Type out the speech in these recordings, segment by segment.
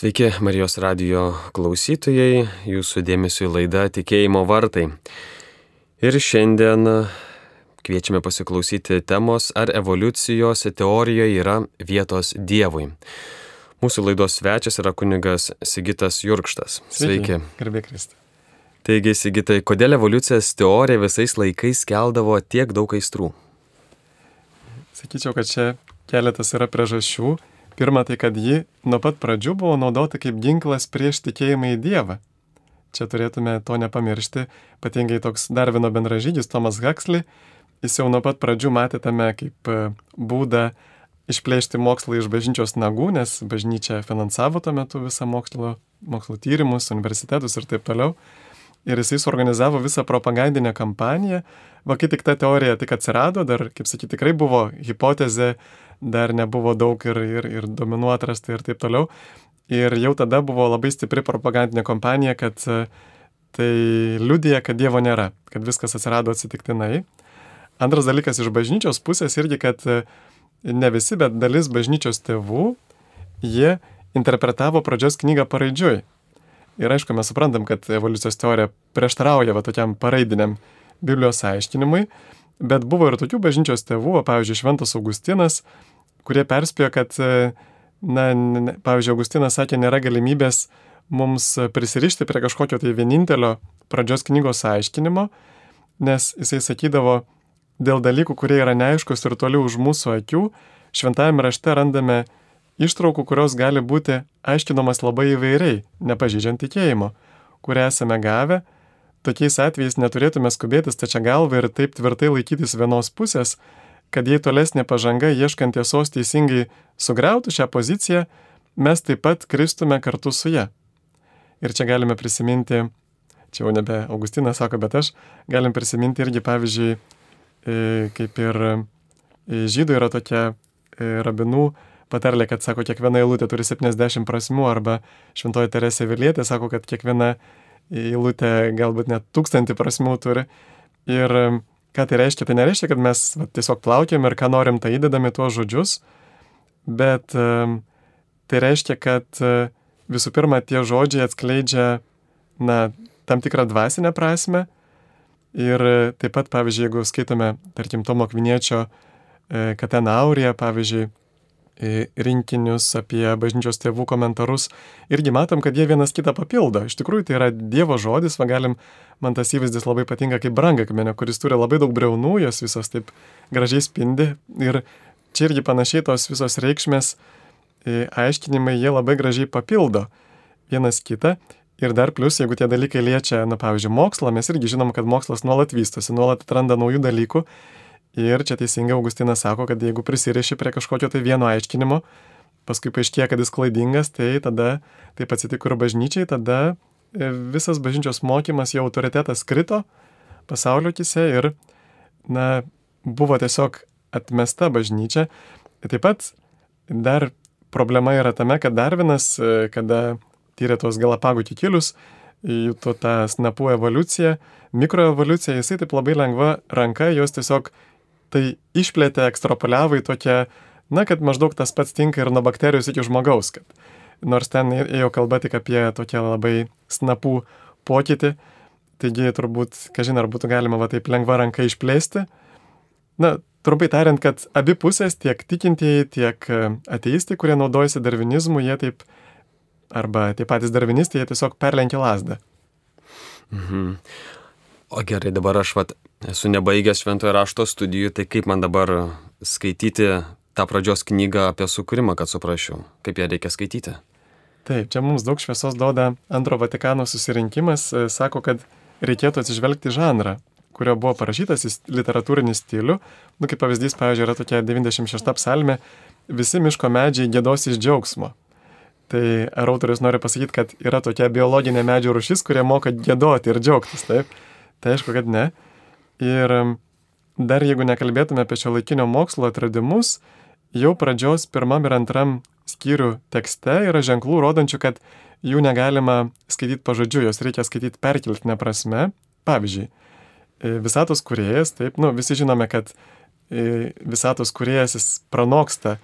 Sveiki, Marijos radio klausytojai, jūsų dėmesio į laidą Tikėjimo vartai. Ir šiandien kviečiame pasiklausyti temos, ar evoliucijos teorijoje yra vietos Dievui. Mūsų laidos svečias yra kunigas Sigitas Jurkštas. Sveiki. Garbė Kristė. Taigi, Sigitai, kodėl evoliucijos teorija visais laikais keldavo tiek daug aistrų? Sakyčiau, kad čia keletas yra priežasčių. Pirma, tai kad ji nuo pat pradžių buvo naudota kaip ginklas prieš tikėjimą į Dievą. Čia turėtume to nepamiršti, ypatingai toks Darvino bendražygis Tomas Huxley, jis jau nuo pat pradžių matė tame kaip e, būdą išplėšti mokslą iš bažnyčios nagų, nes bažnyčia finansavo tuo metu visą mokslo, mokslo tyrimus, universitetus ir taip toliau. Ir jisai suorganizavo visą propagandinę kampaniją. Va, kai tik ta teorija tik atsirado, dar, kaip sakyti, tikrai buvo hipotezė dar nebuvo daug ir, ir, ir domenų atrasta ir taip toliau. Ir jau tada buvo labai stipri propagandinė kompanija, kad e, tai liudija, kad Dievo nėra, kad viskas atsirado atsitiktinai. Antras dalykas iš bažnyčios pusės irgi, kad e, ne visi, bet dalis bažnyčios tėvų, jie interpretavo pradžios knygą paraidžiui. Ir aišku, mes suprantam, kad evoliucijos teorija prieštarauja va tokiam paraidiniam Biblijos aiškinimui, bet buvo ir tokių bažnyčios tėvų, pavyzdžiui, Šventas Augustinas, kurie perspėjo, kad, e, na, pavyzdžiui, Augustinas sakė, nėra galimybės mums prisirišti prie kažkokio tai vienintelio pradžios knygos aiškinimo, nes jisai sakydavo, dėl dalykų, kurie yra neaiškus ir toli už mūsų akių, šventajame rašte randame ištraukų, kurios gali būti aiškinamas labai įvairiai, nepažydžiant tikėjimo, kurią esame gavę. Tokiais atvejais neturėtume skubėti stačia galva ir taip tvirtai laikytis vienos pusės, kad jei tolesnė pažanga ieškant tiesos teisingai sugriautų šią poziciją, mes taip pat kristume kartu su ją. Ir čia galime prisiminti, čia jau nebe Augustinas sako, bet aš galim prisiminti irgi, pavyzdžiui, e, kaip ir e, žydų yra tokia e, rabinų patarlė, kad sako, kiekviena eilutė turi 70 prasmių, arba Šventoji Teresė Vilietė sako, kad kiekviena eilutė galbūt net tūkstantį prasmių turi. Ir Ką tai reiškia? Tai nereiškia, kad mes va, tiesiog plaukiam ir ką norim, tai įdedame tuos žodžius, bet tai reiškia, kad uh, visų pirma tie žodžiai atskleidžia na, tam tikrą dvasinę prasme. Ir uh, taip pat, pavyzdžiui, jeigu skaitome, tarkim, Tomo Kviniečio uh, Katena Aurija, pavyzdžiui, rinkinius, apie bažnyčios tėvų komentarus, irgi matom, kad jie vienas kitą papildo. Iš tikrųjų, tai yra Dievo žodis, va galim, man tas įvaizdis labai patinka kaip brangakmenio, kuris turi labai daug breunų, jos visos taip gražiai spindi. Ir čia irgi panašiai tos visos reikšmės aiškinimai, jie labai gražiai papildo vienas kitą. Ir dar plus, jeigu tie dalykai liečia, na pavyzdžiui, mokslą, mes irgi žinom, kad mokslas nuolat vystosi, nuolat atranda naujų dalykų Ir čia teisingai Augustinas sako, kad jeigu prisiriši prie kažkokio tai vieno aiškinimo, paskui paaiškėja, kad jis klaidingas, tai tada taip atsitiko ir bažnyčiai, tada e, visas bažnyčios mokymas, jo autoritetas krito pasaulio kise ir, na, buvo tiesiog atmesta bažnyčia. Taip pat dar problema yra tame, kad Darvinas, e, kada tyrė tos galapagų kikilius, jų tą snapų evoliuciją, mikroevoliuciją, jisai taip labai lengva ranka jos tiesiog tai išplėtė, ekstrapoliavo į tokią, na, kad maždaug tas pats tinka ir nuo bakterijos iki žmogaus, kad nors ten ėjo kalba tik apie tokią labai snapų pokytį, taigi turbūt, kažin ar būtų galima va taip lengva ranka išplėsti. Na, trumpai tariant, kad abi pusės, tiek tikintieji, tiek e, ateistai, kurie naudojasi darvinizmu, jie taip, arba tie patys darvinistai, jie tiesiog perlenkia lasdą. Mhm. O gerai, dabar aš vat, esu nebaigęs šventojo rašto studijų, tai kaip man dabar skaityti tą pradžios knygą apie sukūrimą, kad suprasčiau, kaip ją reikia skaityti? Taip, čia mums daug šviesos duoda antro Vatikano susirinkimas, e, sako, kad reikėtų atsižvelgti žanrą, kurio buvo parašytas literatūrinį stilių. Nu, kaip pavyzdys, pavyzdžiui, yra tokia 96 psalmė, visi miško medžiai gėdos iš džiaugsmo. Tai ar autorius nori pasakyti, kad yra tokia biologinė medžių rušis, kurie moka gėdoti ir džiaugtis, taip? Tai aišku, kad ne. Ir dar jeigu nekalbėtume apie šio laikinio mokslo atradimus, jau pradžios pirmam ir antram skyrių tekste yra ženklų rodančių, kad jų negalima skaityti pažodžiu, jos reikia skaityti perkeltinę prasme. Pavyzdžiui, e, visatos kuriejas, taip, nu, visi žinome, kad e, visatos kuriejas jis pranoksta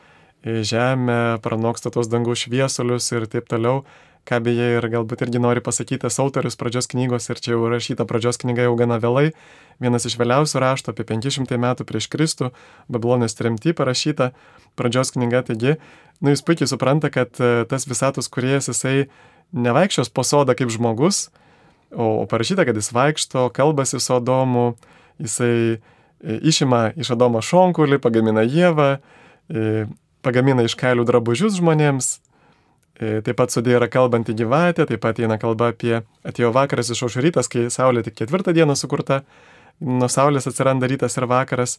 žemė pranoksta tos dangų šviesulius ir taip toliau, ką beje ir galbūt irgi nori pasakyti tas autorius pradžios knygos, ir čia jau rašyta pradžios knyga jau gana vėlai, vienas iš vėliausių rašto apie 500 metų prieš Kristų, Babilonijos tremty parašyta pradžios knyga, taigi, nu jis puikiai supranta, kad e, tas visatos kuriejas jisai nevaikščios po sodą kaip žmogus, o, parašyta, kad jis vaikšto, kalbasi su Adomu, jisai e, išima iš Adomo šonkulį, pagamina Jėvą, e, pagamina iš kailių drabužius žmonėms, taip pat sudė yra kalbanti gyvatė, taip pat eina kalba apie atėjo vakaras iš aušo rytas, kai Saulė tik ketvirtą dieną sukurta, nuo Saulės atsiranda rytas ir vakaras.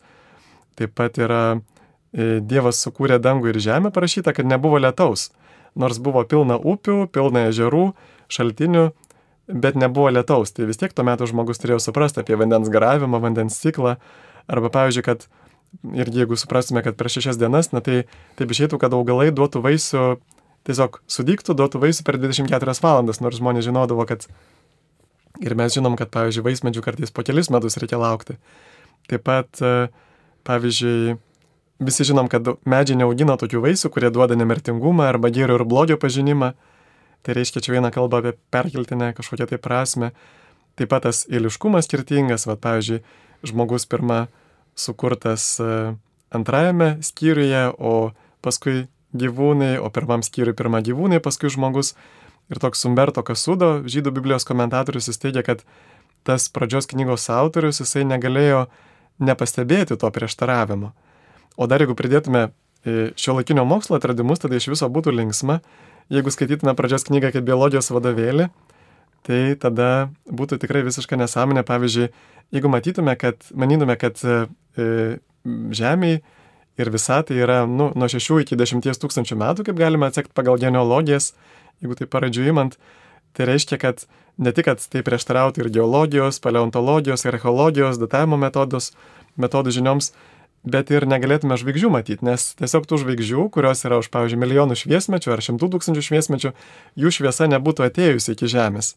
Taip pat yra e, Dievas sukūrė dangų ir žemę parašyta, kad nebuvo lietaus. Nors buvo pilna upių, pilna ežerų, šaltinių, bet nebuvo lietaus. Tai vis tiek tuo metu žmogus turėjo suprasti apie vandens garavimą, vandens ciklą. Arba pavyzdžiui, kad ir jeigu suprastume, kad per šešias dienas, na tai taip išeitų, kad augalai duotų vaisių tiesiog sudygtų, duotų vaisių per 24 valandas, nors žmonės žinodavo, kad ir mes žinom, kad, pavyzdžiui, vaismedžių kartais po kelis metus reikia laukti. Taip pat, e, pavyzdžiui, visi žinom, kad medžiai neaugina tokių vaisių, kurie duoda nemirtingumą arba gėrio ir blogio pažinimą. Tai reiškia, čia viena kalba apie perkeltinę kažkokią tai prasme. Taip pat tas eiliškumas skirtingas, va, pavyzdžiui, žmogus pirmą sukurtas e, antrajame skyriuje, o paskui gyvūnai, o pirmam skyriui pirmą gyvūnai, paskui žmogus. Ir toks Umberto Kasudo, žydų Biblijos komentatorius, jis teigia, kad tas pradžios knygos autorius, jisai negalėjo nepastebėti to prieštaravimo. O dar jeigu pridėtume e, šio laikinio mokslo atradimus, tada iš viso būtų linksma. Jeigu skaitytume pradžios knygą kaip biologijos vadovėlį, tai tada būtų tikrai visiška nesąmonė. Pavyzdžiui, jeigu matytume, kad, manytume, kad e, Žemėje ir visatai yra nu, nuo 6 iki 10 tūkstančių metų, kaip galime atsekti pagal genealogijas, jeigu tai paradžiu įmant. Tai reiškia, kad ne tik, kad tai prieštarautų ir geologijos, paleontologijos, archeologijos, datavimo metodos, metodų žinioms, bet ir negalėtume žvaigždžių matyti, nes tiesiog tų žvaigždžių, kurios yra už, pavyzdžiui, milijonų šviesmečių ar šimtų tūkstančių šviesmečių, jų šviesa nebūtų atėjusi iki Žemės.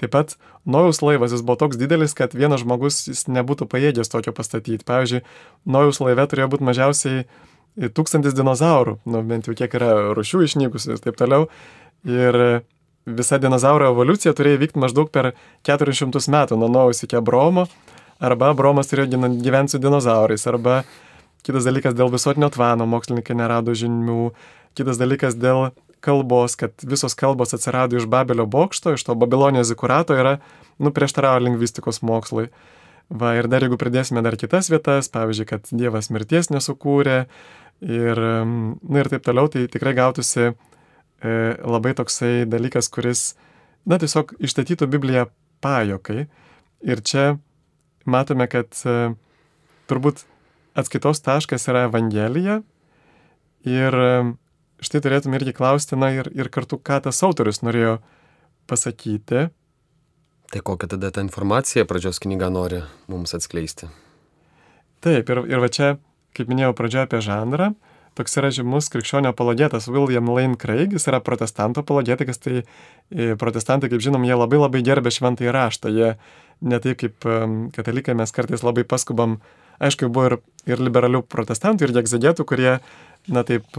Taip pat Nojaus laivas jis buvo toks didelis, kad vienas žmogus jis nebūtų pajėgęs tokio pastatyti. Pavyzdžiui, Nojaus laive turėjo būti mažiausiai tūkstantis dinozaurų, nu, bent jau kiek yra rušių išnykusių ir taip toliau. Ir visa dinozauro evoliucija turėjo vykti maždaug per 400 metų nuo Nojaus iki Abromo, arba Abromas turėjo gyventi su dinozaurais, arba kitas dalykas dėl visuotinio tvano mokslininkai nerado žinių, kitas dalykas dėl kalbos, kad visos kalbos atsirado iš Babelio bokšto, iš to Babilonijos zikurato yra, nu, prieštaravo lingvistikos mokslui. Va, ir dar jeigu pridėsime dar kitas vietas, pavyzdžiui, kad Dievas mirties nesukūrė ir, nu, ir taip toliau, tai tikrai gautųsi e, labai toksai dalykas, kuris, na, tiesiog išstatytų Bibliją pajokai. Ir čia matome, kad e, turbūt atskaitos taškas yra Evangelija ir štai turėtume irgi klausti, na ir, ir kartu, ką tas autorius norėjo pasakyti. Tai kokią tada tą informaciją pradžios knyga nori mums atskleisti? Taip, ir, ir va čia, kaip minėjau pradžioje apie žanrą, toks yra žymus krikščionio apologetas William Lane Craig, jis yra protestanto apologetikas, tai e, protestantai, kaip žinom, jie labai labai gerbė šventąjį raštą, jie ne taip kaip katalikai mes kartais labai paskubam, aišku, buvo ir, ir liberalių protestantų, ir egzegetų, kurie, na taip,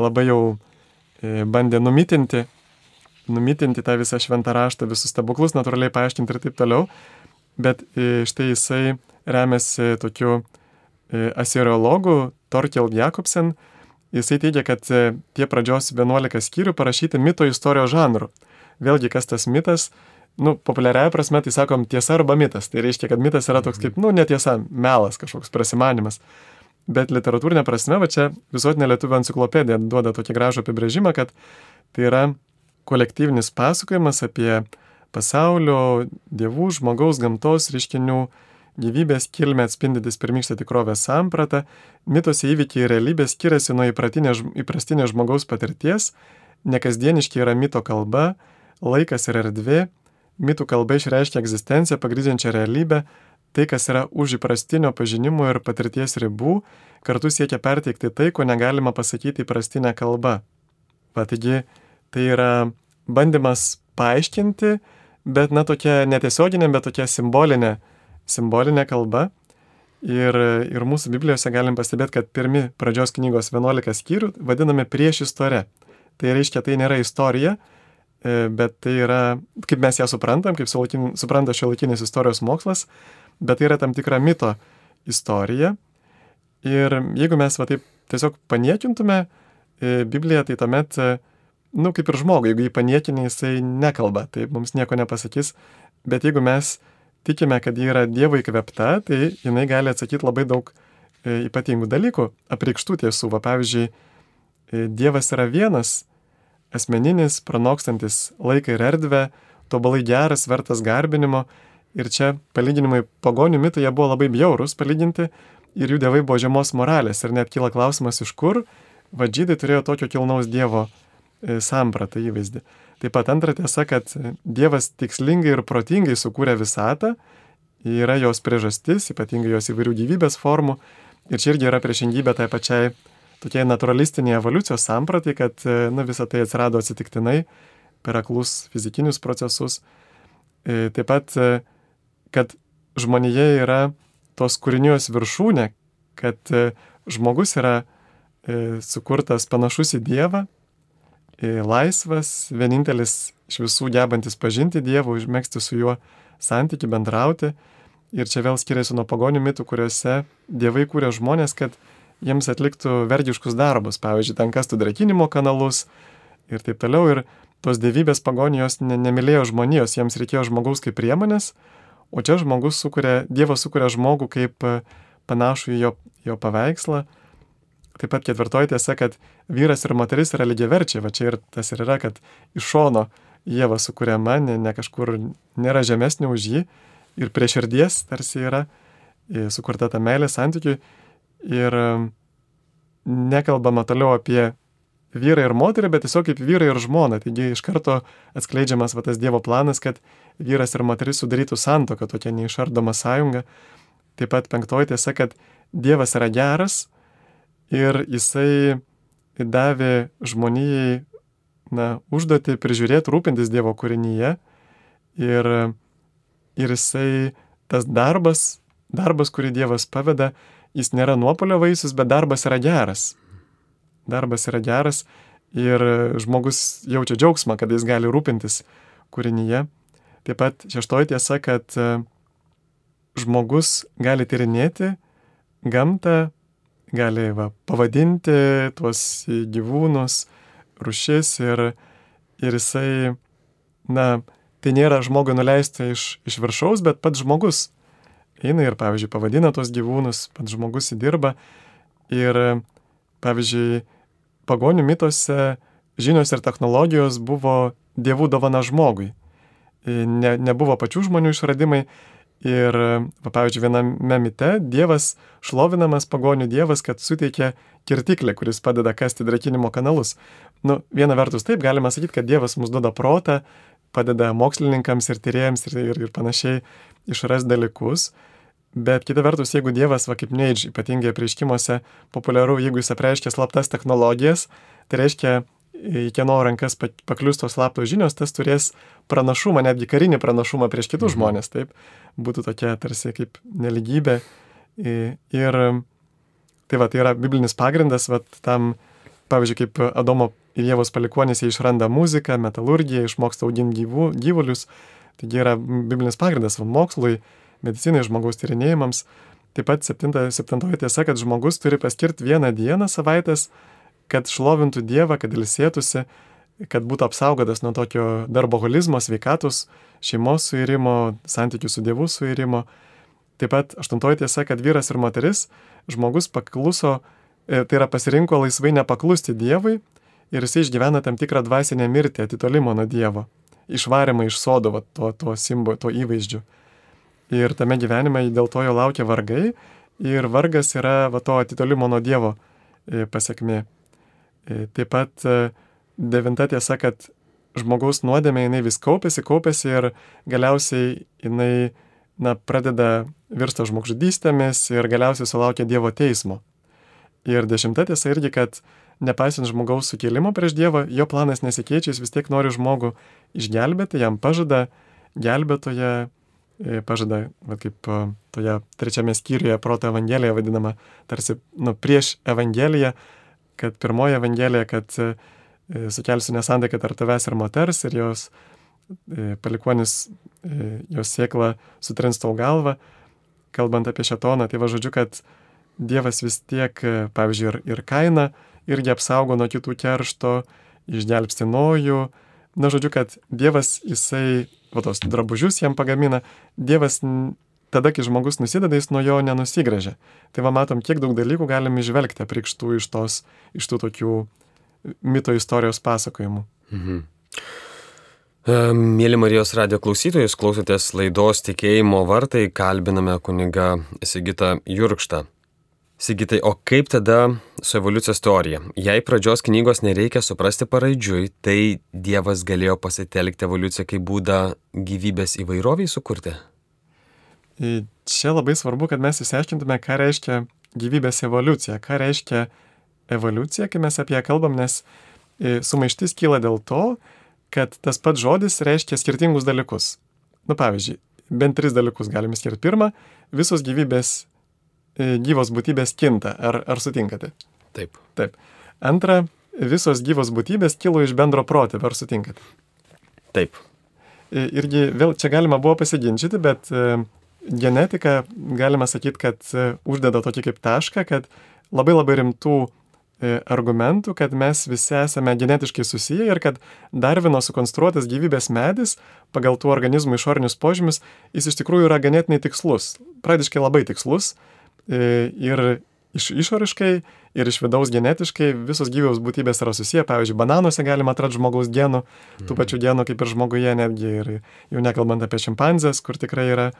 labai jau e, bandė numitinti, numitinti tą visą šventą raštą, visus stebuklus, natūraliai paaiškinti ir taip toliau. Bet e, štai jisai remiasi tokiu e, asiriologu Torkel Jakobsen. Jisai teigia, kad tie pradžios 11 skyrių parašyti mito istorijos žanru. Vėlgi, kas tas mitas? Nu, populiariaja prasme, tai sakom tiesa arba mitas. Tai reiškia, kad mitas yra toks kaip, nu, netiesa, melas, kažkoks prasimanimas. Bet literatūrinė prasme, va čia visuotinė lietuvių enciklopedija duoda tokį gražų apibrėžimą, kad tai yra kolektyvinis pasakojimas apie pasaulio, dievų, žmogaus, gamtos reiškinių, gyvybės kilmę atspindintis pirmykštę tikrovės sampratą, mitose įvykiai ir realybė skiriasi nuo įprastinės žmogaus patirties, nekasdieniški yra mito kalba, laikas ir erdvė, mitų kalba išreiškia egzistenciją pagrindžiančią realybę, Tai, kas yra už įprastinio pažinimo ir patirties ribų, kartu siekia perteikti tai, ko negalima pasakyti įprastinę kalbą. Patigi, tai yra bandymas paaiškinti, bet na tokia netiesioginė, bet tokia simbolinė, simbolinė kalba. Ir, ir mūsų Biblijose galim pastebėti, kad pirmi pradžios knygos 11 skyrių vadinami prieš istorę. Tai reiškia, tai nėra istorija, e, bet tai yra, kaip mes ją suprantam, kaip supranta šiuolaikinis istorijos mokslas, bet tai yra tam tikra mito istorija. Ir jeigu mes va taip tiesiog paniekintume e, Bibliją, tai tuomet, e, nu, kaip ir žmogui, jeigu jį paniekinė, jisai nekalba, tai mums nieko nepasakys, bet jeigu mes tikime, kad ji yra Dievo įkvepta, tai jinai gali atsakyti labai daug e, ypatingų dalykų, apreikštų tiesų. Va, pavyzdžiui, Dievas yra vienas, asmeninis, pranokstantis laiką ir erdvę, tobalai geras, vertas garbinimo. Ir čia palyginimai pagonių mitai, jie buvo labai bjaurus palyginti ir jų dievai buvo žemos moralės. Ir net kyla klausimas, iš kur vadžydai turėjo tokio kilnaus Dievo e, sampratą įvaizdį. Taip pat antra tiesa, kad Dievas tikslingai ir protingai sukūrė visatą, yra jos priežastis, ypatingai jos įvairių gyvybės formų. Ir čia irgi yra priešingybė tai pačiai tokiai naturalistiniai evoliucijos sampratai, kad nu, visa tai atsirado atsitiktinai per aklus fizikinius procesus. E, taip pat, e, kad žmonėje yra tos kūrinijos viršūnė, kad e, žmogus yra sukurtas panašus į Dievą, laisvas, vienintelis iš visų gebantis pažinti Dievą, užmėgsti su juo santyki, bendrauti. Ir čia vėl skiriasi nuo pagonių mitų, kuriuose dievai kūrė žmonės, kad jiems atliktų vergiškus darbus, pavyzdžiui, ten kastų drakinimo kanalus ir taip toliau. Ir tos dievybės pagonijos ne, nemylėjo žmonijos, jiems reikėjo žmogaus kaip priemonės, o čia žmogus sukuria, Dievas sukuria žmogų kaip panašų į jo, jo paveikslą. Taip pat ketvirtoji tiesa, kad vyras ir moteris yra lygiaverčiai, va čia ir tas ir yra, kad iš šono Jėva sukūrėma, ne, ne kažkur nėra žemesnė už jį ir prie širdies tarsi yra sukurta ta meilė santykiui. Ir nekalbama toliau apie vyrą ir moterį, bet tiesiog kaip vyrą ir žmoną. Taigi iš karto atskleidžiamas va tas Dievo planas, kad vyras ir moteris sudarytų santoką, tokia neišardoma sąjunga. Taip pat penktoji tiesa, kad Dievas yra geras, ir jisai davė žmonijai na, užduoti prižiūrėti, rūpintis Dievo kūrinyje. Ir, ir jisai, tas darbas, darbas, kurį Dievas paveda, jis nėra nuopolio vaisius, bet darbas yra geras. Darbas yra geras ir žmogus jaučia džiaugsmą, kad jis gali rūpintis kūrinyje. Taip pat šeštoji tiesa, kad žmogus gali tyrinėti gamtą gali va, pavadinti tuos gyvūnus, rušis ir, ir jisai, na, tai nėra žmogui nuleista iš, iš viršaus, bet pats žmogus eina ir, pavyzdžiui, pavadina tuos gyvūnus, pats žmogus įdirba ir, pavyzdžiui, pagonių mitose žinios ir technologijos buvo dievų dovana žmogui. Ne, nebuvo pačių žmonių išradimai, Ir, va, pavyzdžiui, viename mite Dievas šlovinamas pagonių Dievas, kad suteikia kirtiklę, kuris padeda kasti drakinimo kanalus. Nu, viena vertus taip, galima sakyti, kad Dievas mums duoda protą, padeda mokslininkams ir tyrėjams ir, ir, ir panašiai išras dalykus. Bet kita vertus, jeigu Dievas, va kaip neidž, ypatingai prieškimuose populiaru, jeigu jis apreiškia slaptas technologijas, tai reiškia, į kieno rankas paklius tos slaptos žinios, tas turės pranašumą, netgi karinį pranašumą prieš kitus mhm. žmonės, taip, būtų tokia tarsi kaip neligybė. Ir tai va, tai yra biblinis pagrindas, va, tam, pavyzdžiui, kaip Adomo ir Jėvos palikuonys jie išranda muziką, metalurgiją, išmoksta auginti gyvulius, taigi yra biblinis pagrindas va, mokslui, medicinai, žmogaus tyrinėjimams. Taip pat septinta, septintoji tiesa, kad žmogus turi paskirti vieną dieną savaitės, kad šlovintų Dievą, kad ilsėtųsi, kad būtų apsaugotas nuo tokio darboholizmo, sveikatos, šeimos suirimo, santykių su Dievu suirimo. Taip pat aštuntoji tiesa, kad vyras ir moteris, žmogus pakluso, e, tai yra pasirinko laisvai nepaklusti Dievui ir jisai išgyvena tam tikrą dvasinę mirtį, atitolimo nuo Dievo, išvarimą iš sodo to, to simbolo, to įvaizdžių. Ir tame gyvenime dėl to jo laukia vargai ir vargas yra va, to atitolimo nuo Dievo e, pasiekmė. E, taip pat e, devinta tiesa, kad žmogaus nuodėmė jinai vis kaupėsi, kaupėsi ir galiausiai jinai na, pradeda virsta žmogžudystėmis ir galiausiai sulaukia Dievo teismo. Ir dešimta tiesa irgi, kad nepaisant žmogaus sukėlimo prieš Dievą, jo planas nesikeičia, jis vis tiek nori žmogų išgelbėti, jam pažada gelbėtoje pažada, va, kaip e, toje trečiame skyriuje proto evangelija vadinama, tarsi nu, prieš evangeliją, kad pirmoji evangelija, kad e, sukelsiu nesantaiką tarp tavęs ir moters ir jos palikonis, jos sėkla sutrins tau galvą, kalbant apie šetoną, tai va žodžiu, kad Dievas vis tiek, pavyzdžiui, ir, ir kaina irgi apsaugo nuo kitų keršto, išgelbsti nojų, na, žodžiu, kad Dievas, jisai, va tos drabužius jam pagamina, Dievas tada, kai žmogus nusideda, jis nuo jo nenusigrėžia. Tai va matom, kiek daug dalykų galim išvelgti aprikštų iš, tos, iš tų tokių mito istorijos pasakojimų. Mhm. E, mėly Marijos radio klausytojus, klausotės laidos tikėjimo vartai, kalbiname kuniga Sigita Jurkštą. Sigitai, o kaip tada su evoliucijos teorija? Jei pradžios knygos nereikia suprasti paraidžiui, tai Dievas galėjo pasitelkti evoliuciją kaip būdą gyvybės įvairoviai sukurti? Čia labai svarbu, kad mes įsiaiškintume, ką reiškia gyvybės evoliucija, ką reiškia evoliucija, kai mes apie ją kalbam, nes sumaištis kyla dėl to, kad tas pats žodis reiškia skirtingus dalykus. Nu, pavyzdžiui, bent tris dalykus galime skirti. Pirma, visos gyvybės E, gyvos būtybės kinta. Ar, ar sutinkate? Taip. Taip. Antra, visos gyvos būtybės kilo iš bendro protėvio. Ar sutinkate? Taip. E, irgi vėl čia galima buvo pasiginčyti, bet e, genetika, galima sakyti, kad uždeda tokį kaip tašką, kad labai labai rimtų argumentų, kad mes visi esame genetiškai susiję ir kad Darvino sukonstruotas gyvybės medis pagal tų organizmų išorinius požymius, jis iš tikrųjų yra ganėtinai tikslus, pradiškai labai tikslus E, ir iš išoriškai, ir iš vidaus genetiškai visos gyvybės būtybės yra susiję. Pavyzdžiui, bananuose galima atrasti žmogaus genų, tų mhm. pačių genų kaip ir žmoguje netgi, ir jau nekalbant apie šimpanzės, kur tikrai yra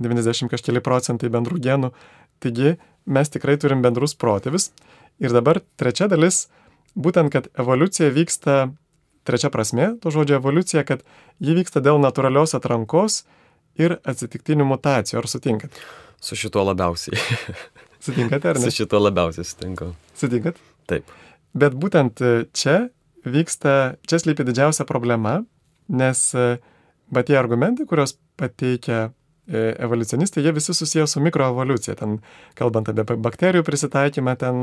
90 kažkeli procentai bendrų genų. Taigi mes tikrai turim bendrus protėvis. Ir dabar trečia dalis, būtent, kad evoliucija vyksta, trečia prasme to žodžio evoliucija, kad ji vyksta dėl natūralios atrankos ir atsitiktinių mutacijų. Ar sutinkat? Su šituo labiausiai. Sutinkate ar ne? Su šituo labiausiai sutinku. Sutinkat? Taip. Bet būtent e, čia vyksta, čia slypi didžiausia problema, nes bet tie argumentai, kuriuos pateikia e, evoliucionistai, jie visi susijęs su mikroevoliucija. Ten kalbant apie bakterijų prisitaikymą, ten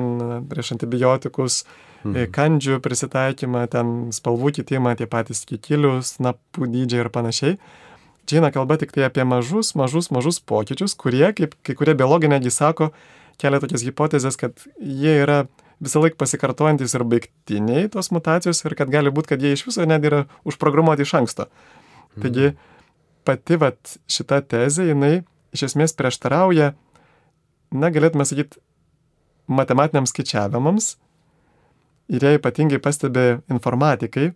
prieš antibiotikus, e, mhm. kandžių prisitaikymą, ten spalvų kitimą, tie patys kikilių, snapų dydžiai ir panašiai. Čia eina kalba tik tai apie mažus, mažus, mažus pokyčius, kurie, kaip kai kurie biologai netgi sako, kelia tokias hipotezės, kad jie yra visą laiką pasikartojantis ir baigtiniai tos mutacijos ir kad gali būti, kad jie iš viso net yra užprogramuoti iš anksto. Mhm. Taigi pati vat, šita tezė, jinai iš esmės prieštarauja, na, galėtume sakyti, matematiniams skaičiavimams ir jie ypatingai pastebi informatikai.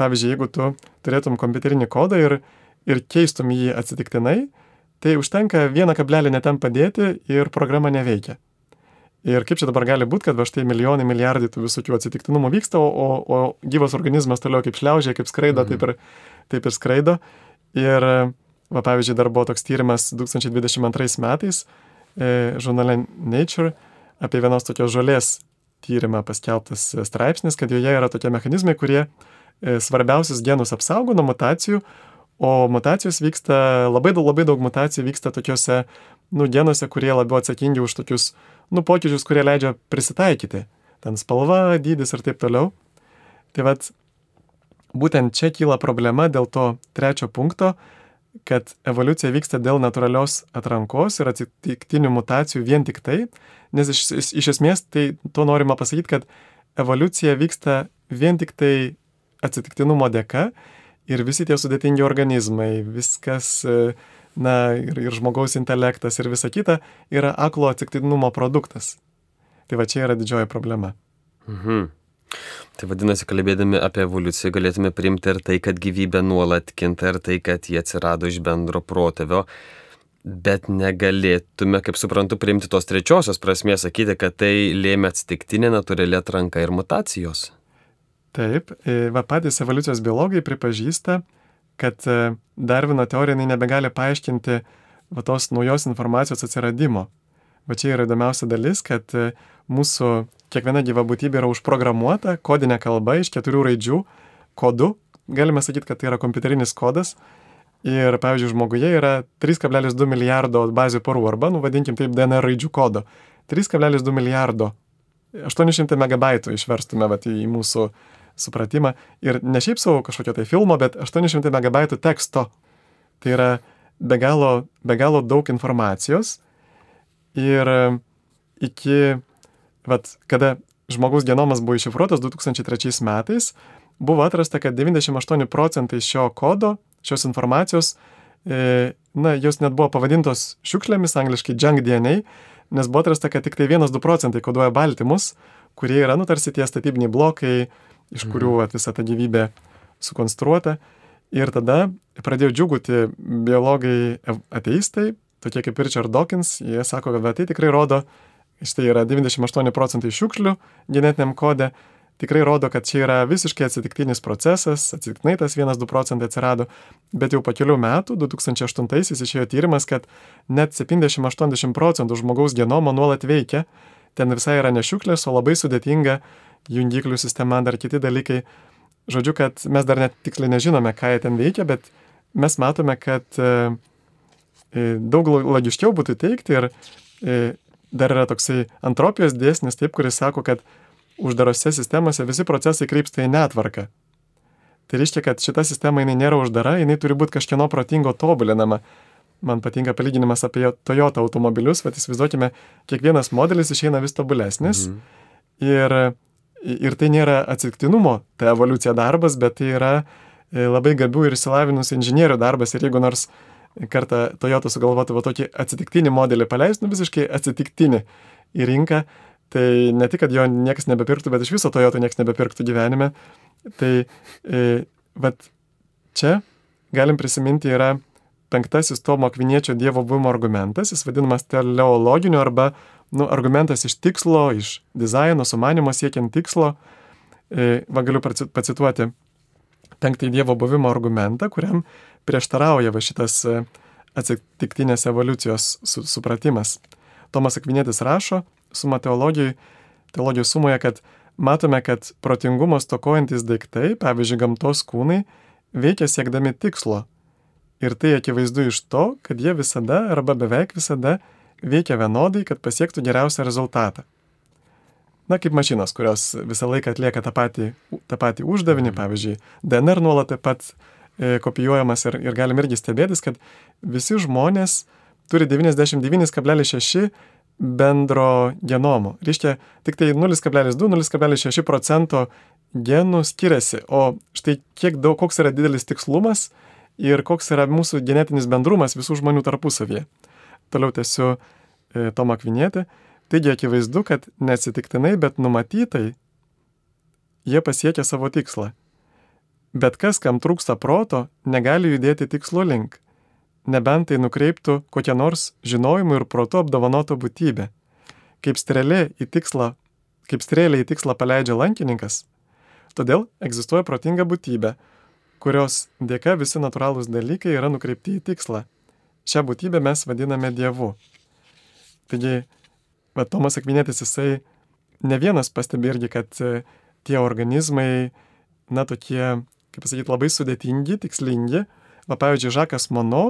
Pavyzdžiui, jeigu tu turėtum kompiuterinį kodą ir ir keistum jį atsitiktinai, tai užtenka vieną kablelį netam padėti ir programa neveikia. Ir kaip čia dabar gali būti, kad va štai milijonai, milijardai tų visokių atsitiktinumų vyksta, o, o, gyvas organizmas toliau kaip šliaužia, kaip skraido, mhm. taip, ir, taip ir skraido. Ir, va, pavyzdžiui, dar buvo toks tyrimas 2022 metais e, žurnale Nature apie vienos tokios žolės tyrimą paskelbtas straipsnis, kad joje yra tokie mechanizmai, kurie e, svarbiausius genus apsaugo nuo mutacijų, O mutacijos vyksta, labai labai daug mutacijų vyksta tokiuose, nu, genuose, kurie labiau atsakingi už tokius, nu, pokyčius, kurie leidžia prisitaikyti. Ten spalva, dydis ir taip toliau. Tai vad, būtent čia kyla problema dėl to trečio punkto, kad evoliucija vyksta dėl natūralios atrankos ir atsitiktinių mutacijų vien tik tai, nes iš, iš, iš esmės tai to norima pasakyti, kad evoliucija vyksta vien tik tai atsitiktinumo dėka ir visi tie sudėtingi organizmai, viskas, e, na, ir, ir žmogaus intelektas ir visa kita yra aklo atsitiktinumo produktas. Tai va čia yra didžioji problema. Mhm. Tai vadinasi, kalbėdami apie evoliuciją galėtume priimti ir tai, kad gyvybė nuolat kinta, ir tai, kad jie atsirado iš bendro protėvio, bet negalėtume, kaip suprantu, priimti tos trečiosios prasmės, sakyti, kad tai lėmė atsitiktinė natūrali atranka ir mutacijos. Taip, e, va patys evoliucijos biologai pripažįsta, kad e, Darvino teorija nebegali paaiškinti va tos naujos informacijos atsiradimo. Va čia yra įdomiausia dalis, kad e, mūsų kiekviena gyva būtybė yra užprogramuota kodinė kalba iš keturių raidžių, kodų. Galime sakyti, kad tai yra kompiuterinis kodas. Ir, pavyzdžiui, žmoguje yra 3,2 milijardo bazių porų arba, nu, vadinkim taip, DNR raidžių kodo. 3,2 milijardo. 800 megabaitų išverstume vat, į mūsų supratimą. Ir ne šiaip savo kažkokio tai filmo, bet 800 megabaitų teksto. Tai yra be galo, be galo daug informacijos. Ir iki, vat, kada žmogaus genomas buvo iššifruotas 2003 metais, buvo atrasta, kad 98 procentai šio kodo šios informacijos, e, na, jos net buvo pavadintos šiukšlėmis, angliškai junk DNA, nes buvo atrasta, kad tik tai 1-2 procentai koduoja baltymus, kurie yra, nu, tarsi tie statybiniai blokai, iš kurių mhm. visa ta gyvybė sukonstruota. Ir tada pradėjo džiuguti biologai ateistai, tokie kaip Richard Dawkins, jie sako, kad tai tikrai rodo, štai yra 98 procentai šiukšlių genetiniam kode, tikrai rodo, kad čia yra visiškai atsitiktinis procesas, atsitiktinai tas 1-2 procentai atsirado, bet jau po kelių metų, 2008-aisiais išėjo tyrimas, kad net 70-80 procentų žmogaus genomo nuolat veikia, ten visai yra ne šiuklės, o labai sudėtinga jungiklių sistema, dar kiti dalykai. Žodžiu, kad mes dar net tiksliai nežinome, ką jie ten veikia, bet mes matome, kad e, e, daug logiškiau būtų teikti ir e, dar yra toksai antropijos dėsnis, taip, kuris sako, kad uždarose sistemose visi procesai krypsta į netvarką. Tai reiškia, kad šita sistema jinai nėra uždara, jinai turi būti kažkieno protingo tobulinama. Man patinka palyginimas apie Toyota automobilius, bet įsivaizduokime, kiekvienas modelis išeina vis tobulesnis. Mhm. Ir, ir tai nėra atsitiktinumo, tai evoliucija darbas, bet tai yra e, labai gabių ir įsilavinusių inžinierių darbas. Ir jeigu nors kartą Toyota sugalvotų va tokį atsitiktinį modelį paleist, nu visiškai atsitiktinį į rinką, tai ne tik, kad jo niekas nebepirktų, bet iš viso Toyota niekas nebepirktų gyvenime. Tai e, vat čia galim prisiminti yra penktasis Tomo Akviniečio Dievo buvimo argumentas, jis vadinamas teleologiniu arba nu, argumentas iš tikslo, iš dizaino, sumanimo siekiant tikslo. E, va galiu pacituoti penktąjį Dievo buvimo argumentą, kuriam prieštarauja va šitas e, atsitiktinės evoliucijos su, supratimas. Tomas Akvinėtis rašo, suma teologijai, teologijos sumoje, kad matome, kad protingumo stokojantis daiktai, pavyzdžiui, gamtos kūnai, veikia siekdami tikslo. Ir tai akivaizdu iš to, kad jie visada arba beveik visada veikia vienodai, kad pasiektų geriausią rezultatą. Na, kaip mašinos, kurios visą laiką atlieka tą patį, tą patį uždavinį, mhm. pavyzdžiui, DNR nuolat taip pat e, kopijuojamas ir, ir galim irgi stebėtis, kad visi žmonės turi 99,6 bendro genomo. Reiškia, tik tai 0,2-0,6 procento genų skiriasi, o štai kiek daug, koks yra didelis tikslumas ir koks yra mūsų genetinis bendrumas visų žmonių tarpusavėje. Toliau tęsiu e, Tomą Kvinėtį. Taigi akivaizdu, kad neatsitiktinai, bet numatytai jie pasiekia savo tikslą. Bet kas, kam trūksta proto, negali judėti tikslo link nebent tai nukreiptų kokią nors žinojimu ir protu apdovanoto būtybę. Kaip strėlė į tikslą, kaip strėlė į tikslą paleidžia lankininkas, todėl egzistuoja protinga būtybė, kurios dėka visi natūralūs dalykai yra nukreipti į tikslą. Šią būtybę mes vadiname Dievu. Taigi, va, Tomas Akvinėtis jisai ne vienas pastebi irgi, kad e, tie organizmai, na, tokie, kaip pasakyti, labai sudėtingi, tikslingi. Va, pavyzdžiui, Žakas Mono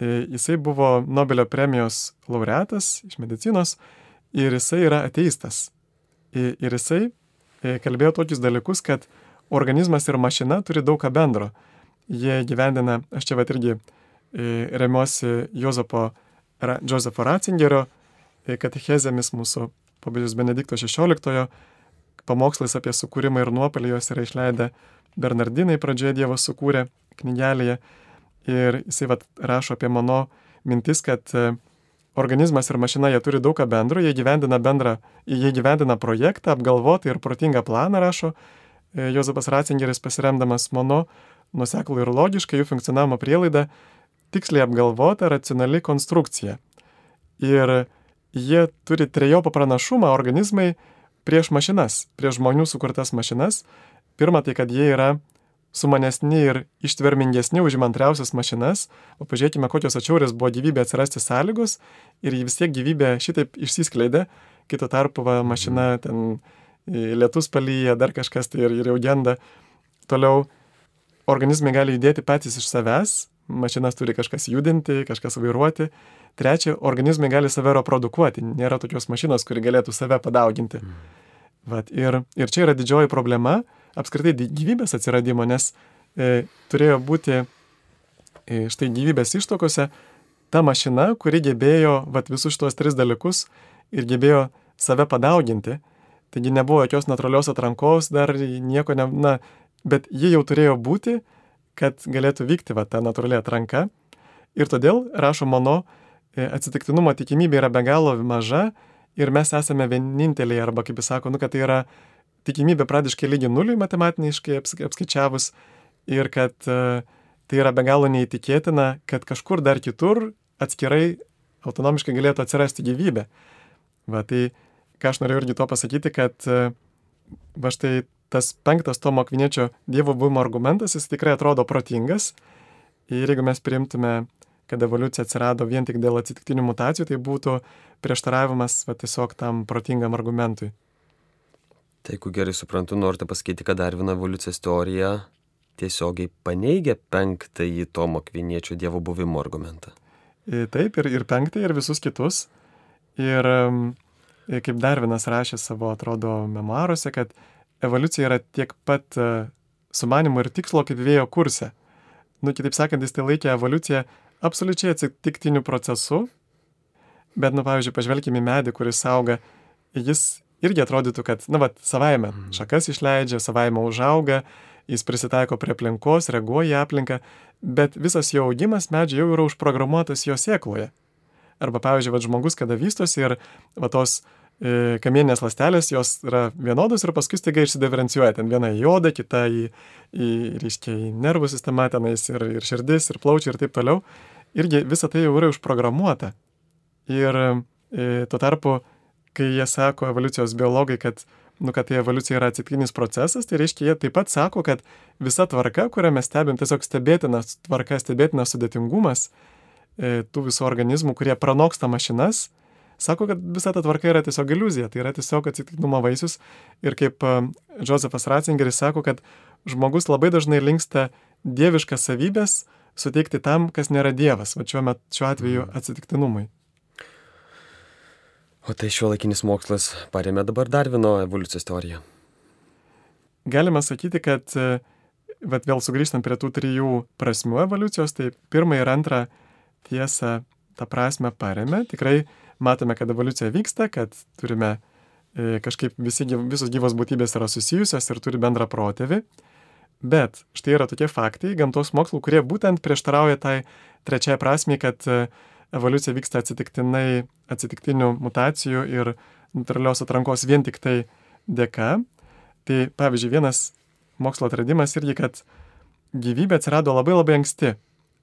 E, jisai buvo Nobelio premijos laureatas iš medicinos ir jisai yra ateistas. Ir jisai e, kalbėjo tokius dalykus, kad organizmas ir mašina turi daug ką bendro. Jie gyvendina, aš čia va irgi remiuosi Jozapo, Josepho Ratzingerio katechezėmis mūsų popiežius Benedikto XVI, pamokslais apie sukūrimą ir nuopelį jos yra išleidę Bernardinai pradžioje Dievas sukūrė knygelėje. Ir jisai vat, rašo apie mano mintis, kad e, organizmas ir mašina jie turi daug ką bendro, jie gyvendina bendrą, jie gyvendina projektą, apgalvotą ir protingą planą, rašo e, Jozapas Ratzingeris pasiremdamas mano nuseklų ir logiškai jų funkcionavimo prielaidą, tiksliai apgalvota, racionali konstrukcija. Ir jie turi trejopą pranašumą organizmai prieš mašinas, prieš žmonių sukurtas mašinas. Pirma, tai kad jie yra sumanesni ir ištvermingesni už įmantriausias mašinas, o pažiūrėkime, kokios atšiaurės buvo gyvybė atsirasti sąlygos ir vis tiek gyvybė šitaip išsiskleidė, kito tarpu va, mašina ten lietus palyja, dar kažkas tai ir, ir jau genda. Toliau organizmai gali judėti patys iš savęs, mašinas turi kažkas judinti, kažkas vairuoti. Trečia, organizmai gali save reprodukuoti, nėra tokios mašinos, kuri galėtų save padauginti. Mm. Vat, ir, ir čia yra didžioji problema apskritai gyvybės atsiradimo, nes e, turėjo būti e, štai gyvybės ištokose ta mašina, kuri gebėjo vat, visus šitos tris dalykus ir gebėjo save padauginti. Taigi nebuvo jokios natūralios atrankos, dar nieko, ne, na, bet ji jau turėjo būti, kad galėtų vykti va, ta natūrali atranka. Ir todėl, rašo mano, e, atsitiktinumo tikimybė yra be galo maža ir mes esame vieninteliai, arba kaip jis sako, nu, kad tai yra tikimybė pradiškai lygi nuliui matematiškai apskaičiavus ir kad uh, tai yra be galo neįtikėtina, kad kažkur dar kitur atskirai autonomiškai galėtų atsirasti gyvybė. Va tai, ką aš noriu irgi to pasakyti, kad uh, va štai tas penktas Tomo Akviniečio Dievo buvimo argumentas, jis tikrai atrodo protingas. Ir jeigu mes priimtume, kad evoliucija atsirado vien tik dėl atsitiktinių mutacijų, tai būtų prieštaravimas va, tiesiog tam protingam argumentui. Tai jeigu gerai suprantu, norite pasakyti, kad Darvino evoliucijos teorija tiesiogiai paneigia penktąjį Tomo Akviniečio Dievo buvimo argumentą. Taip, ir, ir penktąjį, ir visus kitus. Ir kaip Darvinas rašė savo, atrodo, memoaruose, kad evoliucija yra tiek pat e, sumanimo ir tikslo kaip vėjo kurse. Nu, kitaip sakant, jis tai laikė evoliuciją absoliučiai atsitiktiniu procesu, bet, nu, pavyzdžiui, pažvelkime į medį, kuris auga, jis irgi atrodytų, kad, na, va, savaime mhm. šakas išleidžia, savaime užauga, jis prisitaiko prie aplinkos, reaguoja į aplinką, bet visas jo augimas medžiai jau yra užprogramuotas jo sėkloje. Arba, pavyzdžiui, va, žmogus, kada vystosi ir va tos uh, kamieninės ląstelės, jos yra vienodos ir paskui staiga išsidiferencijuoja. Ten viena į odą, kita į, į, reiškia, į nervų sistemą, tenais ir, ir širdis, ir plaučiai ir taip toliau. Irgi visa tai jau yra užprogramuota. Ir e, tuo tarpu, kai jie sako evoliucijos biologai, kad, nu, kad tai evoliucija yra atsitiktinis procesas, tai reiškia, jie taip pat sako, kad visa tvarka, kurią mes stebim, tiesiog stebėtinas tvarka, stebėtinas sudėtingumas e, tų visų organizmų, kurie pranoksta mašinas, sako, kad visa ta tvarka yra tiesiog iliuzija, tai yra tiesiog atsitiktinumo vaisius. Ir kaip Josefas Ratzingeris sako, kad žmogus labai dažnai linksta dieviškas savybės suteikti tam, kas nėra dievas, va šiuo, met, šiuo atveju mm. atsitiktinumui. O tai šio laikinis mokslas paremė dabar Darvino evoliucijos teoriją. Galima sakyti, kad bet vėl sugrįžtant prie tų trijų prasmių evoliucijos, tai pirmą ir antrą tiesą tą prasme paremė. Tikrai matome, kad evoliucija vyksta, kad turime e, kažkaip visi, visos gyvos būtybės yra susijusios ir turi bendrą protėvį. Bet štai yra tokie faktai gamtos mokslų, kurie būtent prieštarauja tai trečiai prasmiai, kad e, evoliucija vyksta atsitiktinai, atsitiktinių mutacijų ir natūralios atrankos vien tik tai dėka. Tai pavyzdžiui, vienas mokslo atradimas irgi, kad gyvybė atsirado labai labai anksti.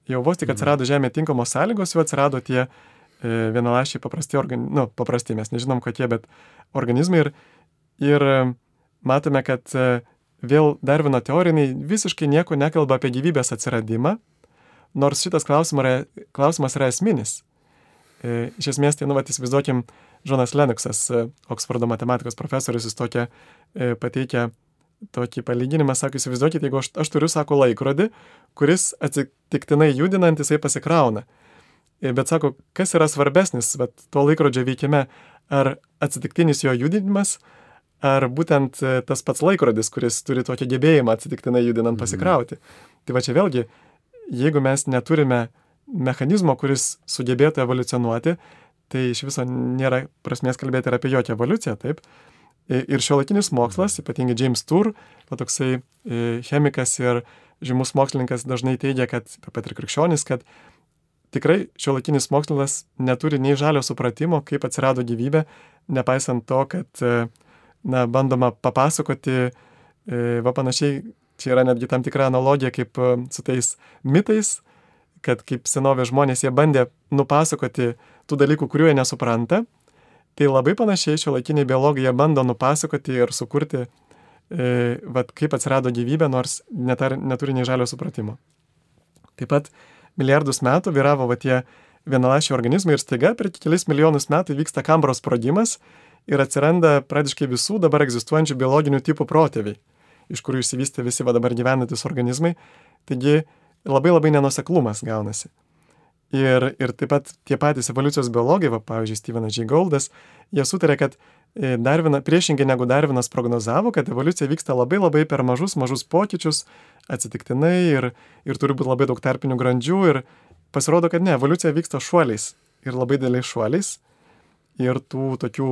Jau vos tik mhm. atsirado Žemė tinkamos sąlygos, jau atsirado tie E, vienalašiai paprasti organizmai, nu, paprasti mes nežinom, kokie, bet organizmai ir, ir e, matome, kad e, vėl Darvino teoriniai visiškai nieko nekalba apie gyvybės atsiradimą, nors šitas klausimas yra, klausimas yra esminis. Iš esmės, tai, nu, va, įsivaizduokim, Jonas Lennoxas, Oksfordo matematikos profesorius, jis tokia pateikia tokį palyginimą, sako, įsivaizduokit, jeigu aš, aš turiu, sako, laikrodį, kuris atsitiktinai judinant jisai pasikrauna. Bet sako, kas yra svarbesnis, bet to laikrodžio veikime, ar atsitiktinis jo judinimas, ar būtent e, tas pats laikrodis, kuris turi tokį gebėjimą atsitiktinai judinant mhm. pasikrauti. Mhm. Tai va čia vėlgi, jeigu mes neturime mechanizmo, kuris sugebėtų evoliucionuoti, tai iš viso nėra prasmės kalbėti ir apie jokią evoliuciją, taip. Ir šiuolaikinis mokslas, ypatingai James Tour, toksai e, chemikas ir žymus mokslininkas dažnai teigia, kad, taip pat ir krikščionis, kad tikrai šiuolaikinis mokslas neturi nei žalio supratimo, kaip atsirado gyvybė, nepaisant to, kad e, na, bandoma papasakoti, e, va panašiai, čia yra netgi tam tikra analogija kaip e, su tais mitais, kad kaip senovės žmonės jie bandė nupasakoti tų dalykų, kurių jie nesupranta. Tai labai panašiai šiuolaikiniai biologai jie bando nupasakoti ir sukurti, e, vat, kaip atsirado gyvybė, nors netar, neturi nei žalio supratimo. Taip pat milijardus metų vyravo va tie vienalašiai organizmai ir staiga per kelis milijonus metų vyksta kambros sprogimas ir atsiranda praktiškai visų dabar egzistuojančių biologinių tipų protėviai. iš kurių išsivystė visi va dabar gyvenantis organizmai. Taigi labai labai nenuseklumas gaunasi. Ir, ir taip pat tie patys evoliucijos biologai, va, pavyzdžiui, Stevenas J. Goldas, jie sutarė, kad e, Darvina, priešingai negu Darvinas prognozavo, kad evoliucija vyksta labai labai per mažus, mažus pokyčius, atsitiktinai ir, ir turi būti labai daug tarpinių grandžių ir pasirodo, kad ne, evoliucija vyksta šuoliais ir labai dėliais šuoliais ir tų tokių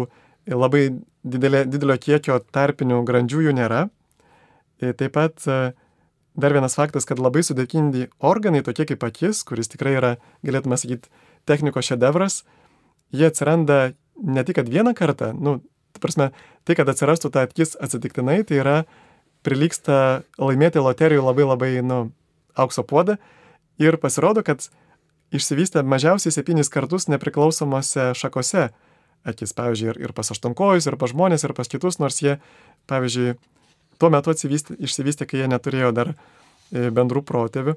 labai didelė, didelio kiekio tarpinių grandžių jų nėra. E, taip pat e, Dar vienas faktas, kad labai sudėtingi organai, tokie kaip akis, kuris tikrai yra, galėtume sakyti, technikos šedevras, jie atsiranda ne tik vieną kartą, nu, ta prasme, tai, kad atsirastų ta akis atsitiktinai, tai yra prilyksta laimėti loterijų labai labai, nu, aukso puodą. Ir pasirodo, kad išsivystė mažiausiai septynis kartus nepriklausomose šakose. Akis, pavyzdžiui, ir, ir pas aštuonkojus, ir pas žmonės, ir pas kitus, nors jie, pavyzdžiui, tuo metu išsivystė, kai jie neturėjo dar e, bendrų protėvių,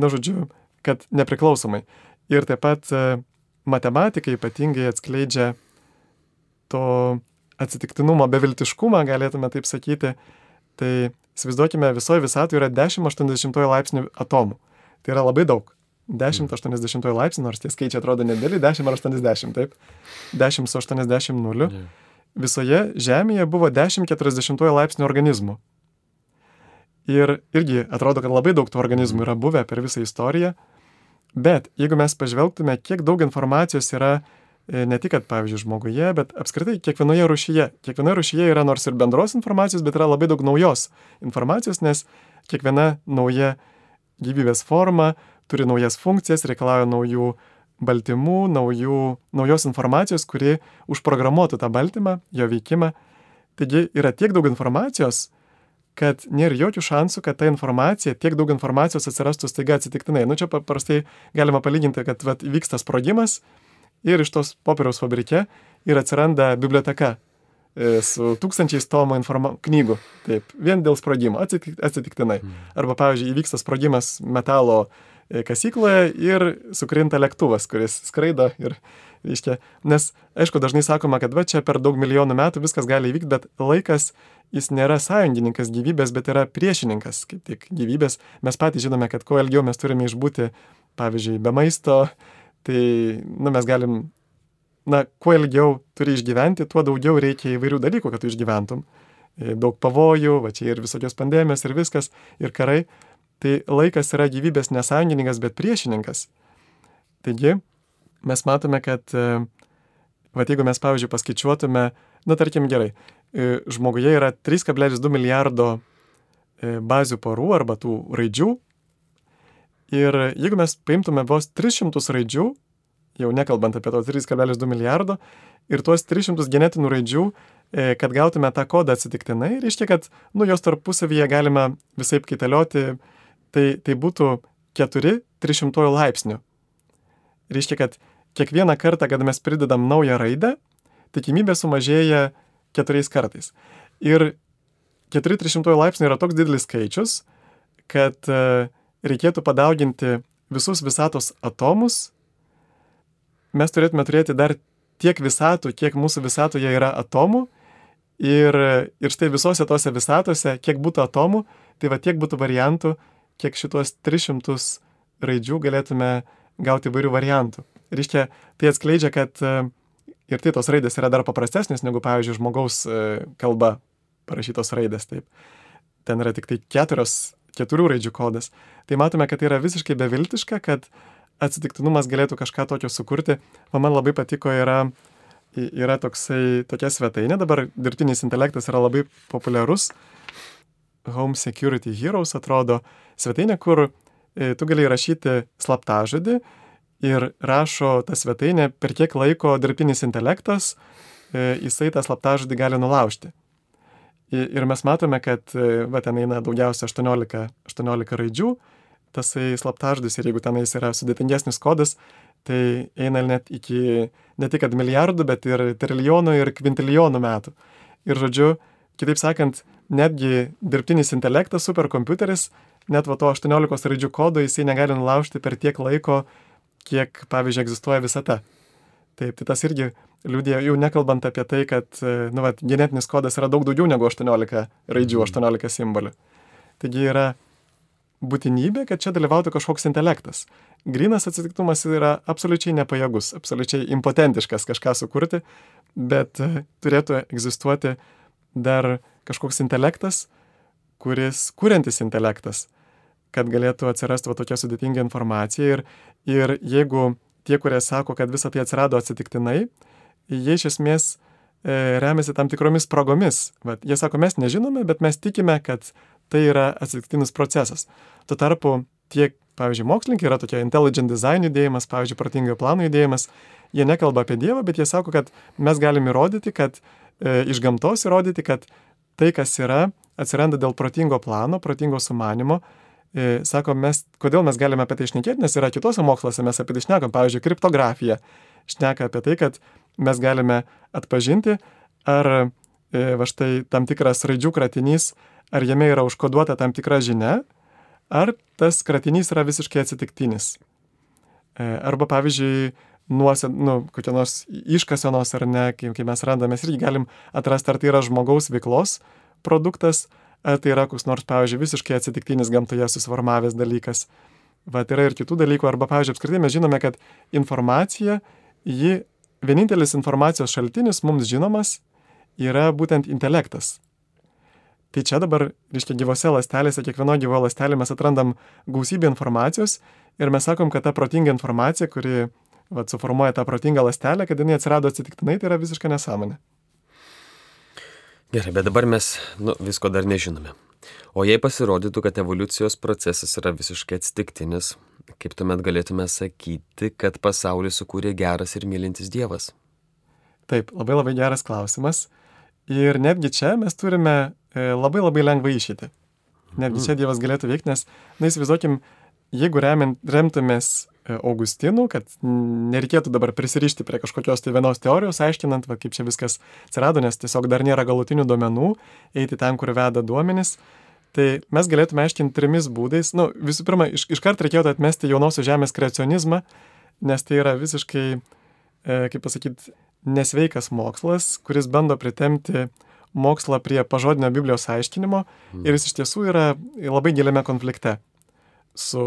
na žodžiu, kad nepriklausomai. Ir taip pat e, matematikai ypatingai atskleidžia to atsitiktinumo beviltiškumą, galėtume taip sakyti. Tai įsivaizduokime, visoje visatoje yra 10-80 laipsnių atomų. Tai yra labai daug. 10-80 laipsnių, nors tie skaičiai atrodo nedėlį, 10 ar 80, taip. 10 su 80 nuliu. Yeah visoje Žemėje buvo 10-40 laipsnių organizmų. Ir irgi atrodo, kad labai daug tų organizmų yra buvę per visą istoriją, bet jeigu mes pažvelgtume, kiek daug informacijos yra e, ne tik, kad, pavyzdžiui, žmoguje, bet apskritai kiekvienoje rušyje. Kiekvienoje rušyje yra nors ir bendros informacijos, bet yra labai daug naujos informacijos, nes kiekviena nauja gyvybės forma turi naujas funkcijas, reikalauja naujų uh, baltymų, naujų, naujos informacijos, kuri užprogramuotų tą baltymą, jo veikimą. Taigi yra tiek daug informacijos, kad nėra jokių šansų, kad ta informacija, tiek daug informacijos atsirastų staiga atsitiktinai. Nu čia paprastai galima palyginti, kad vat, vyksta sprogimas ir iš tos popieriaus fabrike ir atsiranda biblioteka e, su tūkstančiais tomų informa... knygų. Taip, vien dėl sprogimo, atsitik... atsitiktinai. Hmm. Arba, pavyzdžiui, įvyksta sprogimas metalo E, kasykloje ir sukrinta lėktuvas, kuris skraido ir, reiškia, nes, aišku, dažnai sakoma, kad va čia per daug milijonų metų viskas gali įvykti, bet laikas jis nėra sąjungininkas gyvybės, bet yra priešininkas, kaip tik gyvybės. Mes patys žinome, kad kuo ilgiau mes turime išbūti, pavyzdžiui, be maisto, tai, nu, mes galim, na, kuo ilgiau turi išgyventi, tuo daugiau reikia įvairių dalykų, kad tu išgyventum. E, daug pavojų, va čia ir visokios pandemijos ir viskas, ir karai tai laikas yra gyvybės nesąjungininkas, bet priešininkas. Taigi, mes matome, kad, e, va jeigu mes, pavyzdžiui, paskaičiuotume, na tarkim gerai, e, žmoguje yra 3,2 milijardo e, bazių porų arba tų raidžių. Ir jeigu mes paimtume vos 300 raidžių, jau nekalbant apie tos 3,2 milijardo, ir tuos 300 genetinių raidžių, kad gautume tą kodą atsitiktinai, reiškia, kad, nu, jos tarpusavyje galima visai kaitalioti, tai, tai būtų 4 300 laipsnių. Reiškia, kad kiekvieną kartą, kada mes pridedam naują raidę, tikimybė sumažėja keturiais kartais. Ir 4 300 laipsnių yra toks didelis skaičius, kad e, reikėtų padauginti visus visatos atomus. Mes turėtume turėti dar tiek visatų, kiek mūsų visatoje yra atomų. Ir, ir štai visose tose visatose, kiek būtų atomų, tai va tiek būtų variantų, kiek šitos 300 raidžių galėtume gauti įvairių variantų. Reiškia, tai atskleidžia, kad e, ir tai tos raidės yra dar paprastesnės negu, pavyzdžiui, žmogaus e, kalba parašytos raidės. Taip. Ten yra tik tai keturios, keturių raidžių kodas. Tai matome, kad tai yra visiškai beviltiška, kad atsitiktinumas galėtų kažką tokio sukurti. O man labai patiko yra, yra toksai, tokia svetainė, dabar dirbtinis intelektas yra labai populiarus. Home Security Heroes atrodo, svetainė, kur e, tu gali rašyti slaptažodį ir rašo tą svetainę, per kiek laiko dirbtinis intelektas e, jisai tą slaptažodį gali nulaužti. Ir mes matome, kad e, va, ten eina daugiausia 18, 18 raidžių, tasai slaptažodis ir jeigu tenais yra sudėtingesnis kodas, tai eina net iki ne tik milijardų, bet ir trilijonų ir kvintilijonų metų. Ir žodžiu, kitaip sakant, netgi dirbtinis intelektas, superkompiuteris net va to 18 raidžių kodo jisai negali nulaužti per tiek laiko, kiek, pavyzdžiui, egzistuoja visata. Taip, tai tas irgi liūdė, jau nekalbant apie tai, kad nu, vat, genetinis kodas yra daug daugiau negu 18 raidžių, 18 mhm. simbolių. Taigi yra būtinybė, kad čia dalyvautų kažkoks intelektas. Grinas atsitiktumas yra absoliučiai nepajėgus, absoliučiai impotentiškas kažką sukurti, bet turėtų egzistuoti dar kažkoks intelektas, kuris, kuriantis intelektas, kad galėtų atsirasti va tokia sudėtinga informacija. Ir, ir jeigu tie, kurie sako, kad visa tai atsirado atsitiktinai, jie iš esmės e, remiasi tam tikromis progomis. Vat, jie sako, mes nežinome, bet mes tikime, kad tai yra atsitiktinis procesas. Tuo tarpu tiek, pavyzdžiui, mokslininkai yra tokie intelligent design judėjimas, pavyzdžiui, protingojo plano judėjimas, jie nekalba apie Dievą, bet jie sako, kad mes galim įrodyti, kad e, iš gamtos įrodyti, kad tai, kas yra, atsiranda dėl protingo plano, protingo sumanimo. E, sako, mes, kodėl mes galime apie tai išnekėti, nes yra kitose moksluose mes apie tai šnekam, pavyzdžiui, kriptografija šneka apie tai, kad mes galime atpažinti, ar e, va štai tam tikras raidžių kratinys, ar jame yra užkoduota tam tikra žinia, ar tas kratinys yra visiškai atsitiktinis. E, arba pavyzdžiui, nuose, nu, kokie nors iškasenos ar ne, kai, kai mes randame, mes irgi galim atrasti, ar tai yra žmogaus veiklos produktas, ar tai yra koks nors, pavyzdžiui, visiškai atsitiktinis gamtoje susiformavęs dalykas. Vat yra ir kitų dalykų, arba, pavyzdžiui, apskritai mes žinome, kad informacija, ji, vienintelis informacijos šaltinis mums žinomas yra būtent intelektas. Tai čia dabar, reiškia, gyvose lastelėse, kiekvienoje gyvo lastelė mes atrandam gausybę informacijos ir mes sakom, kad ta protinga informacija, kuri vat, suformuoja tą protingą lastelę, kad jinai atsirado atsitiktinai, tai yra visiška nesąmonė. Gerai, bet dabar mes nu, visko dar nežinome. O jei pasirodytų, kad evoliucijos procesas yra visiškai atsitiktinis, kaip tuomet galėtume sakyti, kad pasaulį sukūrė geras ir mylintis Dievas? Taip, labai labai geras klausimas. Ir netgi čia mes turime e, labai labai lengvą išeitį. Netgi mhm. čia Dievas galėtų veikti, nes, na įsivaizduokim, jeigu remint, remtumės Augustinų, kad nereikėtų dabar prisirišti prie kažkokios tai vienos teorijos, aiškinant, va, kaip čia viskas atsirado, nes tiesiog dar nėra galutinių duomenų, eiti ten, kur veda duomenys. Tai mes galėtume aiškinti trimis būdais. Nu, visų pirma, iš, iškart reikėtų atmesti jaunosios žemės kreacionizmą, nes tai yra visiškai, e, kaip pasakyti, nesveikas mokslas, kuris bando pritemti mokslą prie pažodinio Biblijos aiškinimo mm. ir jis iš tiesų yra labai giliame konflikte su,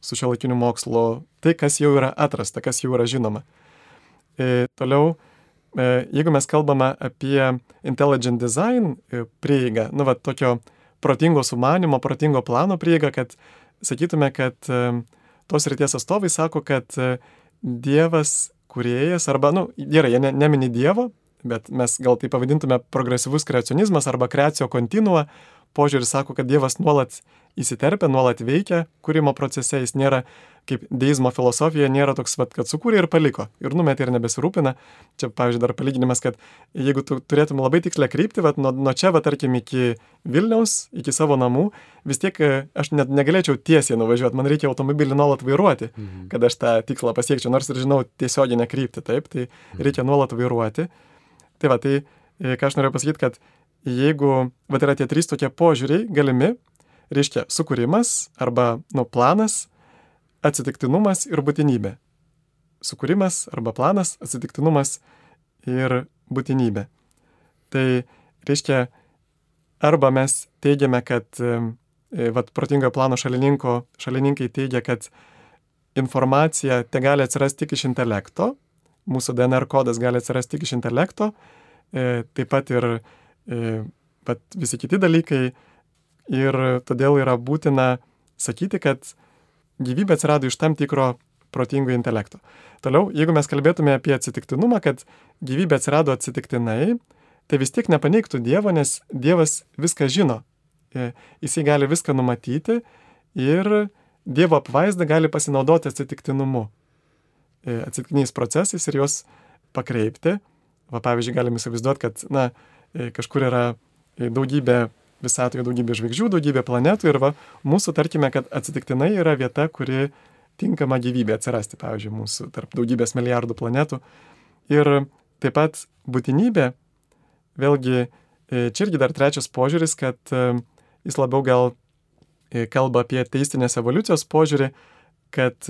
su šio laikiniu mokslu, tai, kas jau yra atrasta, kas jau yra žinoma. E, toliau, e, jeigu mes kalbame apie intelligent design e, prieigą, nu, va, tokio protingo sumanimo, protingo plano prieigą, kad sakytume, kad e, tos ryties atstovai sako, kad e, Dievas kuriejas, arba, nu, gerai, jie ne, nemini Dievo, bet mes gal tai pavadintume progresyvus kreacionizmas arba kreacijo kontinua, požiūris sako, kad Dievas nuolat įsiterpia, nuolat veikia kūrimo procese, jis nėra kaip deizmo filosofija, nėra toks, vat, kad sukūrė ir paliko, ir numetė ir nebesirūpina. Čia, pavyzdžiui, dar palyginimas, kad jeigu tu turėtum labai tikslę kryptį, vat, nuo, nuo čia, vat, tarkim, iki Vilniaus, iki savo namų, vis tiek e, aš net negalėčiau tiesiai nuvažiuoti, man reikia automobilį nuolat vairuoti, mhm. kad aš tą tikslą pasiekčiau, nors ir žinau tiesioginę kryptį, taip, tai mhm. reikia nuolat vairuoti. Tai va, tai e, ką aš noriu pasakyti, kad jeigu, va, yra tie trys tokie požiūriai galimi, reiškia sukūrimas arba nu, planas, atsitiktinumas ir būtinybė. Sukūrimas arba planas, atsitiktinumas ir būtinybė. Tai reiškia, arba mes teigiame, kad, e, vat, protingojo plano šalininkai teigia, kad informacija te gali atsirasti tik iš intelekto, mūsų DNR kodas gali atsirasti tik iš intelekto, e, taip pat ir e, visi kiti dalykai, ir todėl yra būtina sakyti, kad gyvybė atsirado iš tam tikro protingo intelekto. Toliau, jeigu mes kalbėtume apie atsitiktinumą, kad gyvybė atsirado atsitiktinai, tai vis tiek nepaneigtų Dievo, nes Dievas viską žino. E, jisai gali viską numatyti ir Dievo apvaizda gali pasinaudoti atsitiktinumu, e, atsitiktiniais procesais ir juos pakreipti. Va, pavyzdžiui, galim įsivaizduoti, kad na, e, kažkur yra daugybė visatoje daugybė žvaigždžių, daugybė planetų ir va, mūsų tarkime, kad atsitiktinai yra vieta, kuri tinkama gyvybė atsirasti, pavyzdžiui, mūsų tarp daugybės milijardų planetų. Ir taip pat būtinybė, vėlgi, e, čia irgi dar trečias požiūris, kad e, jis labiau gal e, kalba apie teistinės evoliucijos požiūrį, kad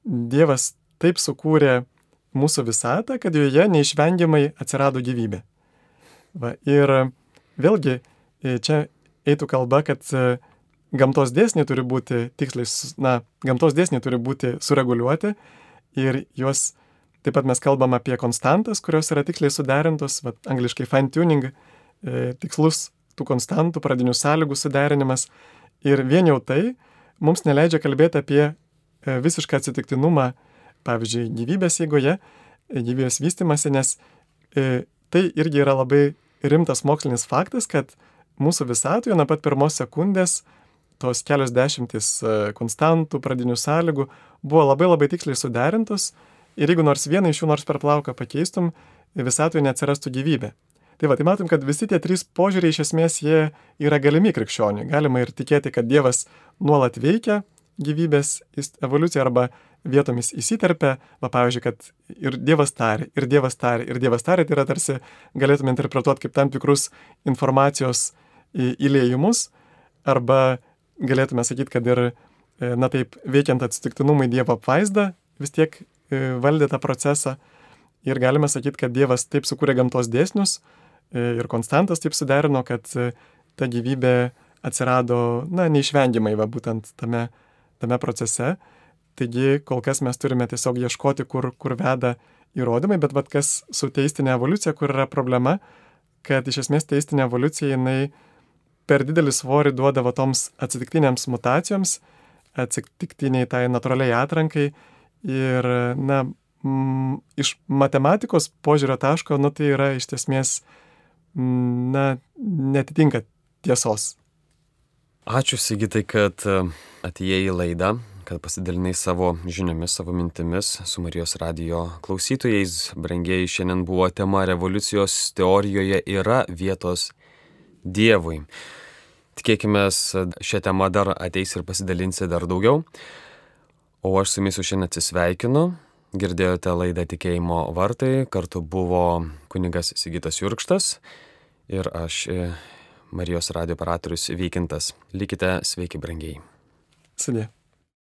Dievas taip sukūrė mūsų visatą, kad joje neišvengiamai atsirado gyvybė. Va, ir vėlgi čia eitų kalba, kad gamtos dėsniai turi būti tiksliai, na, gamtos dėsniai turi būti sureguliuoti ir juos taip pat mes kalbam apie konstantas, kurios yra tiksliai suderintos, va, angliškai fine tuning, e, tikslus tų konstantų, pradinių sąlygų suderinimas. Ir vien jau tai mums neleidžia kalbėti apie e, visišką atsitiktinumą, pavyzdžiui, gyvybės eigoje, e, gyvybės vystimasi, nes e, tai irgi yra labai rimtas mokslinis faktas, kad mūsų visatoje nuo pat pirmos sekundės tos kelios dešimtys konstantų, pradinių sąlygų buvo labai labai tiksliai suderintos ir jeigu nors vieną iš jų nors per plauką pakeistum, visatoje neatsirastų gyvybė. Tai va, tai matom, kad visi tie trys požiūriai iš esmės jie yra galimi krikščioniui. Galima ir tikėti, kad Dievas nuolat veikia gyvybės evoliuciją arba vietomis įsiterpia, va pavyzdžiui, kad ir Dievas tari, ir Dievas tari, ir Dievas tari, tai yra tarsi galėtume interpretuoti kaip tam tikrus informacijos įlėjimus, arba galėtume sakyti, kad ir, e, na taip, veikiant atsitiktinumui Dievo apvaizdą, vis tiek e, valdė tą procesą. Ir galime sakyti, kad Dievas taip sukūrė gamtos dėsnius, E, ir Konstantas taip suderino, kad ta gyvybė atsirado, na, neišvengiamai, va, būtent tame, tame procese. Taigi, kol kas mes turime tiesiog ieškoti, kur, kur veda įrodymai, bet vad kas su teistinė evoliucija, kur yra problema, kad iš esmės teistinė evoliucija jinai per didelį svorį duodavo toms atsitiktinėms mutacijoms, atsitiktiniai tai natūraliai atrankai ir, na, m, iš matematikos požiūrio taško, nu tai yra iš esmės na, netitinka tiesos. Ačiū Sigitai, kad e, atėjai į laidą, kad pasidalinai savo žiniomis, savo mintimis su Marijos radio klausytojais. Brangiai, šiandien buvo tema revoliucijos teorijoje yra vietos Dievui. Tikėkime, šią temą dar ateis ir pasidalinsi dar daugiau. O aš su jumis šiandien atsisveikinu. Girdėjote laidą Tikėjimo vartai, kartu buvo kunigas Sigitas Jurkštas ir aš e, Marijos radio operatorius Vykintas. Likite sveiki, brangiai. Sudė.